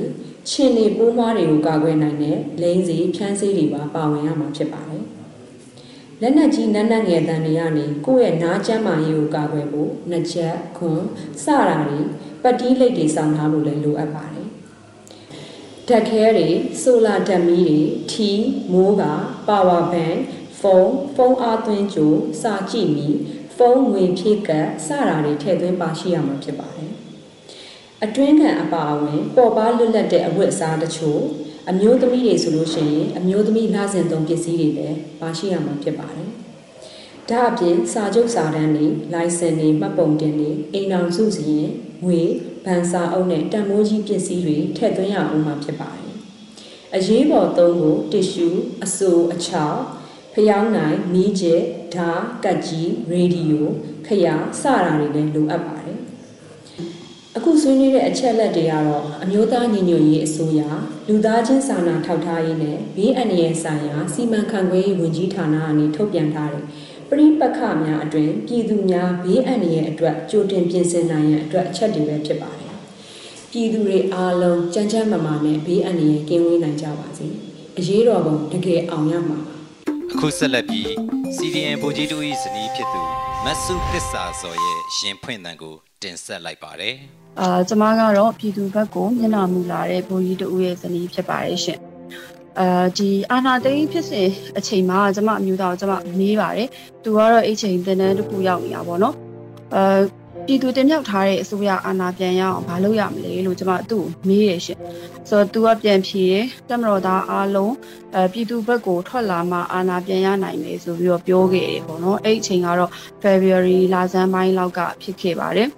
ခြင်နေပိုးမွားတွေကိုကာကွယ်နိုင်တဲ့လိန်စီဖြန်းစီတွေပါပါဝင်ရမှာဖြစ်ပါတယ်။လက်နက်ကြီးနက်နက်ငယ်တန်တွေကနေကိုယ့်ရဲ့နားကျမ်းမာရေးကိုကာကွယ်ဖို့နှချက်ခွန်စတာတွေပတ်တီးလိတ်တွေစောင့်ထားဖို့လည်းလိုအပ်ပါတယ်။ဓာတ်ခဲတွေဆိုလာဓာတ်မီးတွေထီမိုးကပါဝါဘန်ဖုန်းဖုန်းအားသွင်းကြိုစာကြည့်မီဖုန်းငွေဖြည့်ကတ်စတာတွေထည့်သွင်းပါရှိရမှာဖြစ်ပါတယ်။ အတွင်းခံအပါအဝင်ပေါ်ပါလွတ်လပ်တဲ့အဝတ်အစားတချို့အမျိုးသမီးတွေဆိုလို့ရှိရင်အမျိုးသမီးလာစဉ်သုံးပစ္စည်းတွေလည်းပါရှိရမှာဖြစ်ပါတယ်။ဒါအပြင်စာချုပ်စာတမ်းတွေလိုင်စင်တွေမှတ်ပုံတင်တွေအိမ်အောင်စုစီရင်ငွေဗန်စာအုပ်နဲ့တန်မိုးကြီးပစ္စည်းတွေထည့်သွင်းရအောင်မှာဖြစ်ပါတယ်။အရေးပေါ်သုံးဖို့တစ်ရှူအဆိုအချောက်ဖျောင်းနိုင်မီးကျက်ဓာတ်ကတ်ကြီးရေဒီယိုခရစတာတွေလည်းလိုအပ်ပါတယ် အခုဆွေးနွေးတဲ့အချက်လက်တွေကတော့အမျိုးသားညီညွတ်ရေးအစိုးရလူသားချင်းစာနာထောက်ထားရေးနဲ့ဘေးအန္တရာယ်ဆိုင်ရာစီမံခန့်ခွဲရေးဝန်ကြီးဌာနကနေထုတ်ပြန်ထားတဲ့ပရိပက္ခများအတွင်ပြည်သူများဘေးအန္တရာယ်အတွက်ကြိုတင်ပြင်ဆင်နိုင်ရန်အတွက်အချက်တွေပဲဖြစ်ပါတယ်။ပြည်သူတွေအားလုံးကြမ်းကြမ်းမာမာနဲ့ဘေးအန္တရာယ်ကင်းဝေးနိုင်ကြပါစေ။အရေးတော်ပုံတကယ်အောင်ရမှာပါ။အခုဆက်လက်ပြီး CDN ဗိုလ်ကြီးတို့၏ဇနီးဖြစ်သူမတ်စုသစ္စာစော်ရဲ့ရင်ဖွင့်တန်ကိုတင်ဆက်လိုက်ပါတယ်။ အာကျမကတော့ပြည်သူဘက်ကိုမျက်နှာမူလာတဲ့ဘိုးကြီးတူရဲ့ဇနီးဖြစ်ပါတယ်ရှင်အာဒီအာနာသိန်းဖြစ်စဉ်အချိန်မှာကျမအမျိုးသားကိုကျမမေးပါတယ်သူကတော့အဲ့ချိန်တင်တန်းတစ်ခုရောက်နေတာပေါ့နော်အာ ပြည်သူတင်မြှောက်ထားတဲ့အစိုးရအာဏာပြန်ရအောင်မလုပ်ရမလဲလို့ကျမသူ့ကိုမေးရရှင်ဆိုတော့သူကပြန်ဖြေတယ်တက်မတော်သားအားလုံးအဲပြည်သူဘက်ကိုထွက်လာမှအာဏာပြန်ရနိုင်မယ်ဆိုပြီးတော့ပြောခဲ့တယ်ပေါ့နော်အဲ့အချိန်ကတော့ February လဆန်းပိုင်းလောက်ကဖြစ်ခဲ့ပါတယ်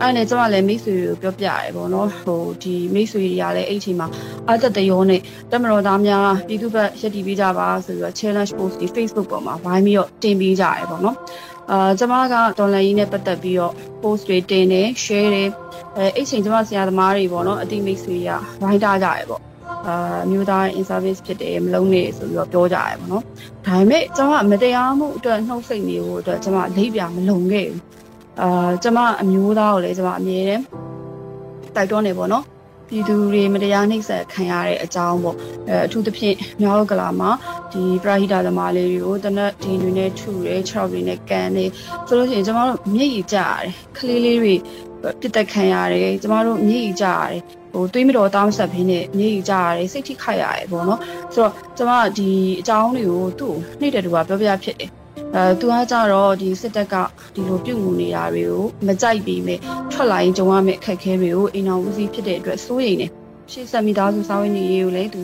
အဲ့နဲ့ကျမလည်းမိတ်ဆွေကိုပြောပြရတယ်ပေါ့နော်ဟိုဒီမိတ်ဆွေတွေကလည်းအဲ့အချိန်မှာအသက်တရောနဲ့တက်မတော်သားများပြည်သူဘက်ရက်တည်ပေးကြပါဆိုပြီးတော့ challenge post ဒီ Facebook ပေါ်မှာဝိုင်းပြီးတော့တင်ပေးကြရတယ်ပေါ့နော် အာကျမကဒေါ်လာကြီးနဲ့ပတ်သက်ပြီးတော့ post တွေတင်တယ် share တယ်အဲအဲ့ချိန်ကျမဆရာသမားတွေပေါ့နော်အတိမိတ်ဆွေရဝိုင်းတာကြရပေါ့အာမျိုးသား in service ဖြစ်တယ်မလုံးနဲ့ဆိုပြီးတော့ပြောကြရပေါ့နော်ဒါပေမဲ့ကျမမတရားမှုအတွက်နှုတ်ဆက်နေဖို့အတွက်ကျမလိပ်ပြမလုံခဲ့ဘူးအာကျမအမျိုးသားကိုလည်းကျမအမြဲတမ်းတိုက်တွန်းနေပေါ့နော် ပြည်သူတွေမတရားနှိပ်စက်ခံရတဲ့အကြောင်းပေါ့အဲအထူးသဖြင့်မြောက်ကလာမှာဒီပရာဟိတသမားလေးတွေကိုတနက်ဒီတွေနဲ့ထုတယ်ခြေထောက်တွေနဲ့ကန်တယ်ဆိုလို့ရှိရင်ကျမတို့မျက်ရည်ကျရတယ်ကလေးလေးတွေပြစ်တက်ခံရတယ်ကျမတို့မျက်ရည်ကျရတယ်ဟိုတွေးမတော်တောင်းဆက်ဖင်းနဲ့မျက်ရည်ကျရတယ်စိတ်ထိခိုက်ရတယ်ပေါ့နော်ဆိုတော့ကျမဒီအကြောင်းတွေကိုသူ့ကိုနှိမ့်တဲ့သူကပြောပြဖြစ်တယ် အဲသူကကြတော့ဒီစစ်တပ်ကဒီလိုပြုတ်မှုနေတာတွေကိုမကြိုက်ပြီးမဲ့ထွက်လာရင်ကြုံရမယ့်အခက်အခဲတွေကိုအိမ်တော်ဦးစီးဖြစ်တဲ့အတွက်စိုးရိမ်နေရှေ့ဆက်မိသားစုစာဝင်နေရေးကိုလည်းသူ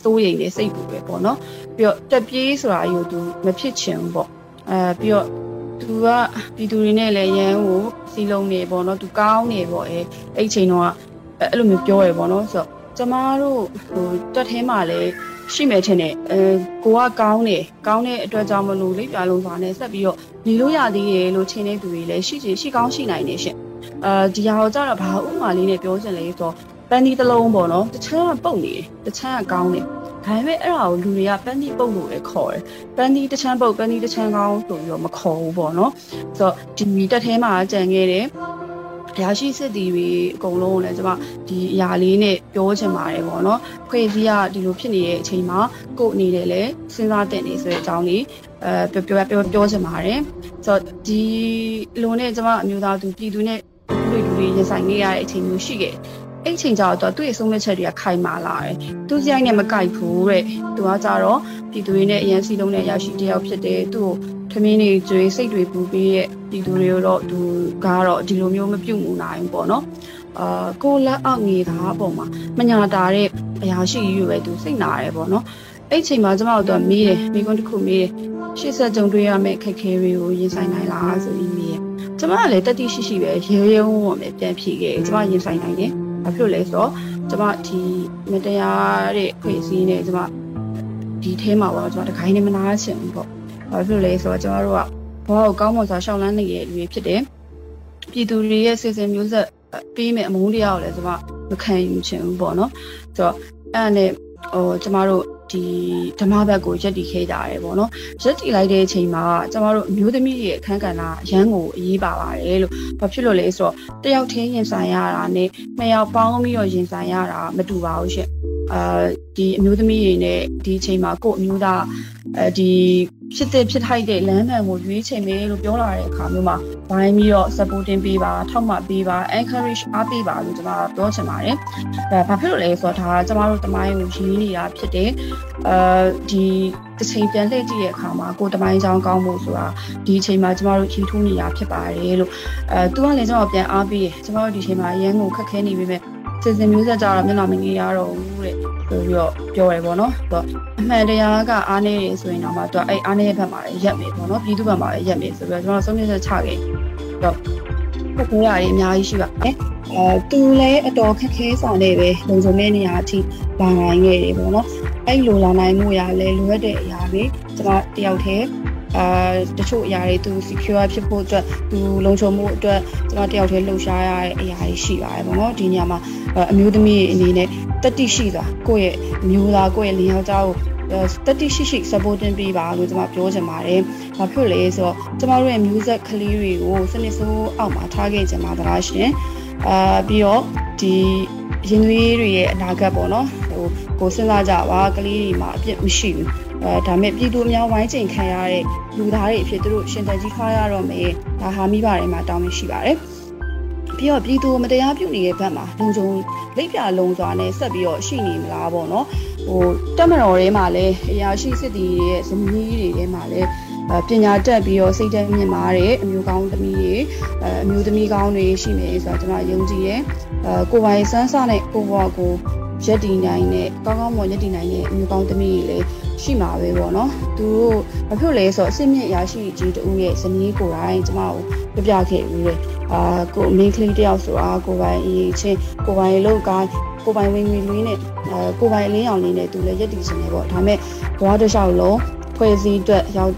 စိုးရိမ်နေစိတ်ပူပဲပေါ့နော်ပြီးတော့တက်ပြေးဆိုတာအယူသူမဖြစ်ချင်ဘူးပေါ့အဲပြီးတော့သူကပြည်သူတွေနဲ့လည်းရန်ကိုစီလုံးနေပေါ့နော်သူကောင်းနေပေါ့အဲအဲ့ချိန်တော့အဲ့လိုမျိုးပြောရပေါ့နော်ဆိုတော့ကျမတို့ဟိုတွက်ထဲမှာလည်း ရှိမယ်ထင်တယ်အဲကိုကကောင်းတယ်ကောင်းတဲ့အတွက်ကြောင့်မလို့လိပ်ပြလုံးစွာနဲ့ဆက်ပြီးတော့ညီလို့ရသေးရဲ့လို့ချင်းနေသူတွေလည်းရှိချင်ရှိကောင်းရှိနိုင်နေရှင်အာဒီဟာကိုကြတော့ဘာဥမာလေးနဲ့ပြောချင်လဲဆိုတော့ပန်းဒီတစ်လုံးပေါ့နော်တစ်ချမ်းကပုတ်နေတယ်တစ်ချမ်းကကောင်းတယ်ဒါပေမဲ့အဲ့ဒါကိုလူတွေကပန်းဒီပုတ်လို့လည်းခေါ်တယ်ပန်းဒီတစ်ချမ်းပုတ်ပန်းဒီတစ်ချမ်းကောင်းဆိုပြီးတော့မခေါ်ဘူးပေါ့နော်ဆိုတော့ဒီတက်ထဲမှာကြံခဲ့တယ် ရရှိစစ်တီတွေအကုန်လုံးလည်းကျွန်မဒီအရာလေးနဲ့ပြောချင်ပါတယ်ပေါ့နော်ခွေစည်းကဒီလိုဖြစ်နေတဲ့အချိန်မှာကို့အနေနဲ့လည်းစဉ်းစားတင်နေဆိုတဲ့အကြောင်းလေးအဲပြောပြောပြောပြောချင်ပါတယ်ဆိုတော့ဒီလိုနဲ့ကျွန်မအမျိုးသားသူပြည်သူနဲ့လူလူတွေရင်ဆိုင်နေရတဲ့အချိန်မျိုးရှိခဲ့ အဲ့အချိန်ကျတော့သူ့ရဲ့ဆုံးဖြတ်ချက်တွေကခိုင်မာလာတယ်သူစရိုက်နဲ့မကိုက်ဘူးတဲ့သူကကြတော့ပြည်သူတွေနဲ့အရန်စီလုံးနဲ့ရရှိတယောက်ဖြစ်တယ်သူ့ကိုထမင်းတွေကျွေးစိတ်တွေပူပြီးရဲ့ပြည်သူတွေတော့သူကတော့ဒီလိုမျိုးမပြုတ်မှုနိုင်ဘူးပေါ့နော်အာကိုလက်အောက်ငေသားအပေါ်မှာမညာတာတဲ့အရာရှိကြီးပဲသူစိတ်နာတယ်ပေါ့နော်အဲ့ချိန်မှာကျမတို့ကမေးတယ်မိကွန်းတစ်ခုမေးတယ်ရှေ့ဆက်ကြုံတွေ့ရမယ့်ခက်ခဲတွေကိုရင်ဆိုင်နိုင်လားဆိုပြီးမေးတယ်ကျမကလည်းတတိရှိရှိပဲရေရဲဝုံဝုံပဲပြန်ဖြေခဲ့ကျမရင်ဆိုင်နိုင်တယ် ဘာဖြစ်လို့လဲဆိုတော့ကျမဒီမတရားတဲ့ဖွဲ့စည်းနေကျမဒီထဲမှာပေါ့ကျမတခိုင်းနေမနာချင်ဘူးပေါ့ဘာဖြစ်လို့လဲဆိုတော့ကျမတို့ကဘဝကိုကောင်းမွန်စွာရှောက်လန်းနေတဲ့လူတွေဖြစ်တယ်ပြည်သူတွေရဲ့စီစဉ်မျိုးဆက်ပေးမဲ့အမုန်းတရားကိုလည်းကျမမခံယူချင်ဘူးပေါ့နော်ဆိုတော့အဲ့ဒါနဲ့ ဟိုကျမတို့ဒီဓမ္မဘက်ကိုရက်တည်ခဲ့ကြရတယ်ပေါ့နော်ရက်တည်လိုက်တဲ့အချိန်မှာကျမတို့အမျိုးသမီးရဲ့အခန်းကဏ္ဍအရန်ကိုအရေးပါပါတယ်လို့ဘာဖြစ်လို့လဲဆိုတော့တယောက်ချင်းရင်ဆိုင်ရတာနဲ့နှစ်ယောက်ပေါင်းပြီးတော့ရင်ဆိုင်ရတာမတူပါဘူးရှင် အာဒီအမျိုးသမီးတွေနဲ့ဒီအချိန်မှာကို့အမျိုးသားအဲဒီဖြစ်တဲ့ဖြစ်ထိုက်တဲ့လမ်းမှန်ကိုရွေးချယ်မယ်လို့ပြောလာတဲ့အခါမျိုးမှာဝိုင်းပြီးတော့ supporting ပေးပါထောက်မှပေးပါ encourage အားပေးပါလို့ကျွန်တော်ပြောချင်ပါတယ်။အဲဘာဖြစ်လို့လဲဆိုတော့ဒါကကျွန်တော်တို့တမိုင်းကိုရင်းနေတာဖြစ်တယ်။အဲဒီတစ်ချိန်ပြန်လှည့်ကြည့်တဲ့အခါမှာကိုတမိုင်းချောင်းကောင်းဖို့ဆိုတာဒီအချိန်မှာကျွန်တော်တို့ရည်ထိုးနေတာဖြစ်ပါတယ်လို့အဲသူကလည်းကျွန်တော်ပြန်အားပေးတယ်ကျွန်တော်တို့ဒီအချိန်မှာရန်ကိုခက်ခဲနေပြီမဲ့ စင်စင်မျိုးဆက်ကြတော့မျက်နှာမငေးရတော့ဘူးတဲ့ဆိုပြီးတော့ပြောရဲပေါ့နော်။တော့အမှန်တရားကအားနေရဆိုရင်တော့မှသူကအဲ့အားနေတဲ့ဘက်မှာရက်မယ်ပေါ့နော်။ပြည်သူဘက်မှာရက်မယ်ဆိုပြီးတော့ကျွန်တော်ဆုံးဖြတ်ချက်ချခဲ့။တော့ခက်ခဲရည်အများကြီးရှိပါတယ်။အဲသူလည်းအတော်ခက်ခဲဆောင်နေပဲလုံခြုံတဲ့နေရာအထိလာနိုင်ခဲ့တယ်ပေါ့နော်။အဲ့လိုလာနိုင်မှုရလဲလိုအပ်တဲ့အရာတွေကျွန်တော်တယောက်တည်း အာတချို့အရာတွေသူ secure ဖြစ်ဖို့အတွက်သူလုံခြုံမှုအတွက်ကျွန်တော်တယောက်တည်းလှုပ်ရှားရတဲ့အရာတွေရှိပါတယ်ပေါ့နော်ဒီညမှာအမျိုးသမီးအနေနဲ့တတိရှိစွာကိုယ့်ရဲ့မျိုးသားကိုယ့်ရဲ့လင်ယောက်ျားကိုတတိရှိရှိ supporting ပေးပါလို့ကျွန်မပြောချင်ပါတယ်။ဘာဖြစ်လဲဆိုတော့ကျွန်တော်တို့ရဲ့ music ကလေးတွေကိုစနစ်ဆိုးအောက်မှာထားခဲ့ကြမှာသလားရှင်။အာပြီးတော့ဒီရင်သွေးတွေရဲ့အနာဂတ်ပေါ့နော်ဟိုကိုစဉ်းစားကြပါကလေးတွေမှာအပြစ်မရှိဘူး အဲဒါမဲ့ပြည်သူအများဝိုင်းကျင်ခံရတဲ့လူသားတွေအဖြစ်သူတို့ရှင်တန်ကြီးခါရတော့မယ်ဒါဟာမိပါတယ်မှာတောင်းရှိပါတယ်ပြီးတော့ပြည်သူမတရားပြုနေတဲ့ဘက်မှာလုံခြုံလိပ်ပြလုံစွာနဲ့ဆက်ပြီးတော့ရှိနေမလားပေါ့နော်ဟိုတက်မတော်ထဲမှာလည်းအရာရှိစစ်တီရဲ့ဇမီးတွေထဲမှာလည်းပညာတက်ပြီးတော့စိတ်တက်မြင့်မာတဲ့အမျိုးကောင်းသမီးတွေအမျိုးသမီးကောင်းတွေရှိမယ်ဆိုတော့ကျွန်တော်ယုံကြည်တယ်အဲကိုပိုင်စမ်းစနဲ့ကိုဘွားကိုရက်တည်နိုင်တဲ့ကောင်းကောင်းမွန်ရက်တည်နိုင်တဲ့အမျိုးကောင်းသမီးတွေလည်း ရှိမှာပဲပေါ့နော်သူတို့ဘာဖြစ်လဲဆိုတော့အစ်မြင့်ရရှိကြီးတူရဲ့ဇနီးကိုယ်တိုင်ကျမကိုပြပြခဲ့ပြီးတယ်အာကို main ကလေးတယောက်ဆိုတာကိုပိုင်အရေးချင်းကိုပိုင်လောက်ကိုကိုပိုင်ဝင်ဝင်လေးနဲ့အဲကိုပိုင်အလင်းအောင်လေးနဲ့သူလည်းရက်တည်နေတယ်ပေါ့ဒါမဲ့ဘွားတစ်လျှောက်လုံးဖွဲ့စည်းအတွက်ရောက်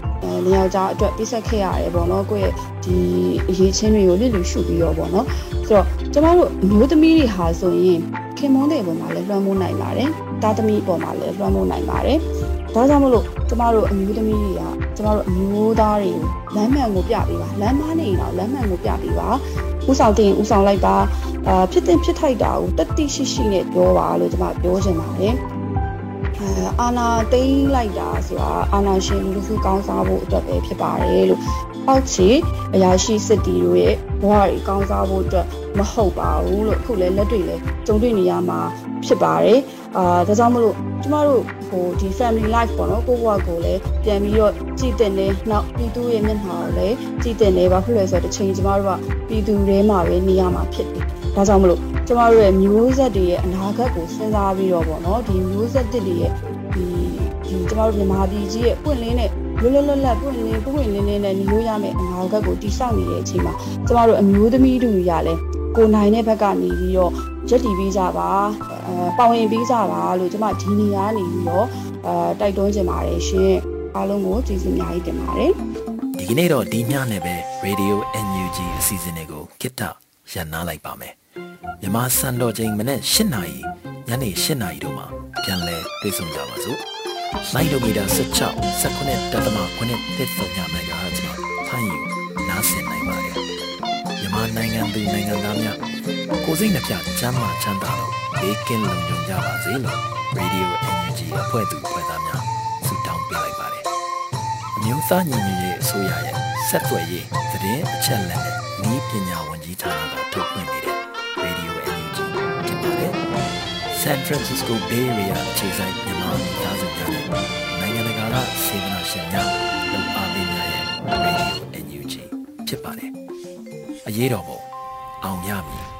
လင်ယောက်ျားအတွက်ပြည့်ဆက်ခဲ့ရတယ်ပေါ့နော်ကိုယ့်ရဲ့ဒီအရေးချင်းတွေကိုလစ်လူရှုပြီးတော့ပေါ့နော်ဆိုတော့ကျမတို့မျိုးသမီးတွေဟာဆိုရင်ခင်မွန်းတဲ့ပုံမှာလည်းလွှမ်းမိုးနိုင်ပါတယ်တာသမီပုံမှာလည်းလွှမ်းမိုးနိုင်ပါတယ် ဒါကြောင့်မလို့ကျမတို့အမျိုးသမီးတွေကကျမတို့အမျိုးသားတွေလမ်းမှန်ကိုပြပေးပါလမ်းမနေတော့လမ်းမှန်ကိုပြပေးပါဥဆောင်တင်ဥဆောင်လိုက်ပါအာဖြစ်တင်ဖြစ်ထိုက်တာကိုတတိရှိရှိနဲ့ပြောပါလို့ကျမပြောချင်ပါတယ်အာနာသိမ့်လိုက်တာဆိုတာအာနာရှင်လူစုကောင်းစားဖို့အတွက်ပဲဖြစ်ပါတယ်လို့အောက်ခြေအရာရှိစစ်တီတို့ရဲ့ဘဝတွေကောင်းစားဖို့အတွက်မဟုတ်ပါဘူးလို့အခုလည်းလက်တွေ့လည်းကြုံတွေ့နေရမှာ ဖြစ်ပါတယ်အာဒါကြောင့်မလို့ကျမတို့ဟိုဒီ family life ပေါ့နော်ကိုဘဝကိုလည်းပြန်ပြီးတော့ကြည်တင်နေနောက်ပြည်သူရဲ့မျက်နှာကိုလည်းကြည်တင်နေပါဖြစ်လဲဆိုတော့တစ်ချိန်ကျမတို့ကပြည်သူတွေမှာပဲနေရမှာဖြစ်တယ်ဒါကြောင့်မလို့ကျမတို့ရဲ့မျိုးဆက်တွေရဲ့အနာဂတ်ကိုစဉ်းစားပြီးတော့ပေါ့နော်ဒီမျိုးဆက်တွေရဲ့ဒီဒီကျမတို့မြန်မာပြည်ကြီးရဲ့ပွင့်လင်းတဲ့လွတ်လွတ်လပ်လပ်ပွင့်လင်းပွင့်လင်းလင်းနဲ့နေလို့ရမယ့်အနာဂတ်ကိုတည်ဆောက်နေတဲ့အချိန်မှာကျမတို့အမျိုးသမီးတို့ရလဲ ကိုနိုင်တဲ့ဘက်ကနေပြီးတော့ရက်တီပေးကြပါအဲပါဝင်ပေးကြပါလို့ကျမဒီနေရာနေပြီးတော့အဲတိုက်တွန်းချင်ပါတယ်ရှင်အားလုံးကိုကျေးဇူးအများကြီးတင်ပါတယ်ဒီကနေ့တော့ဒီညနဲ့ပဲ Radio NUG အစီအစဉ်လေးကိုကိတ္တရရန်နာလိုက်ပါမယ်မြန်မာစံတော်ချိန်မနေ့၈နာရီညနေ၈နာရီတို့မှာပြန်လည်တွေ့ဆုံကြပါစို့လိုင်းဒိုမီတာ16 19တက်သမ9တက် မြန်မာနိုင်ငံသူနိုင်ငံသားများကိုစိတ်နှပြချမ်းသာချမ်းသာလို့ဘေးကင်းလုံခြုံကြပါစေလို့ Radio NUG အဖွဲ့သူအဖွဲ့သားများဆုတောင်းပေးလိုက်ပါတယ်အမျိုးသားညီညွတ်ရေးအစိုးရရဲ့ဆက်သွယ်ရေးသတင်းအချက်အလက်နဲ့ဤပညာဝန်ကြီးဌာနကထုတ်လွှင့်နေတဲ့ Radio NUG ဖြစ်ပါတယ် San Francisco Bay Area ခြေဆိုင်မြန်မာမိသားစုများနဲ့နိုင်ငံတကာကစေတနာရှင်များလုံအားပေးများရဲ့ Radio NUG ဖြစ်ပါတယ်အရေးတော်ပုံ အောင်ရမည်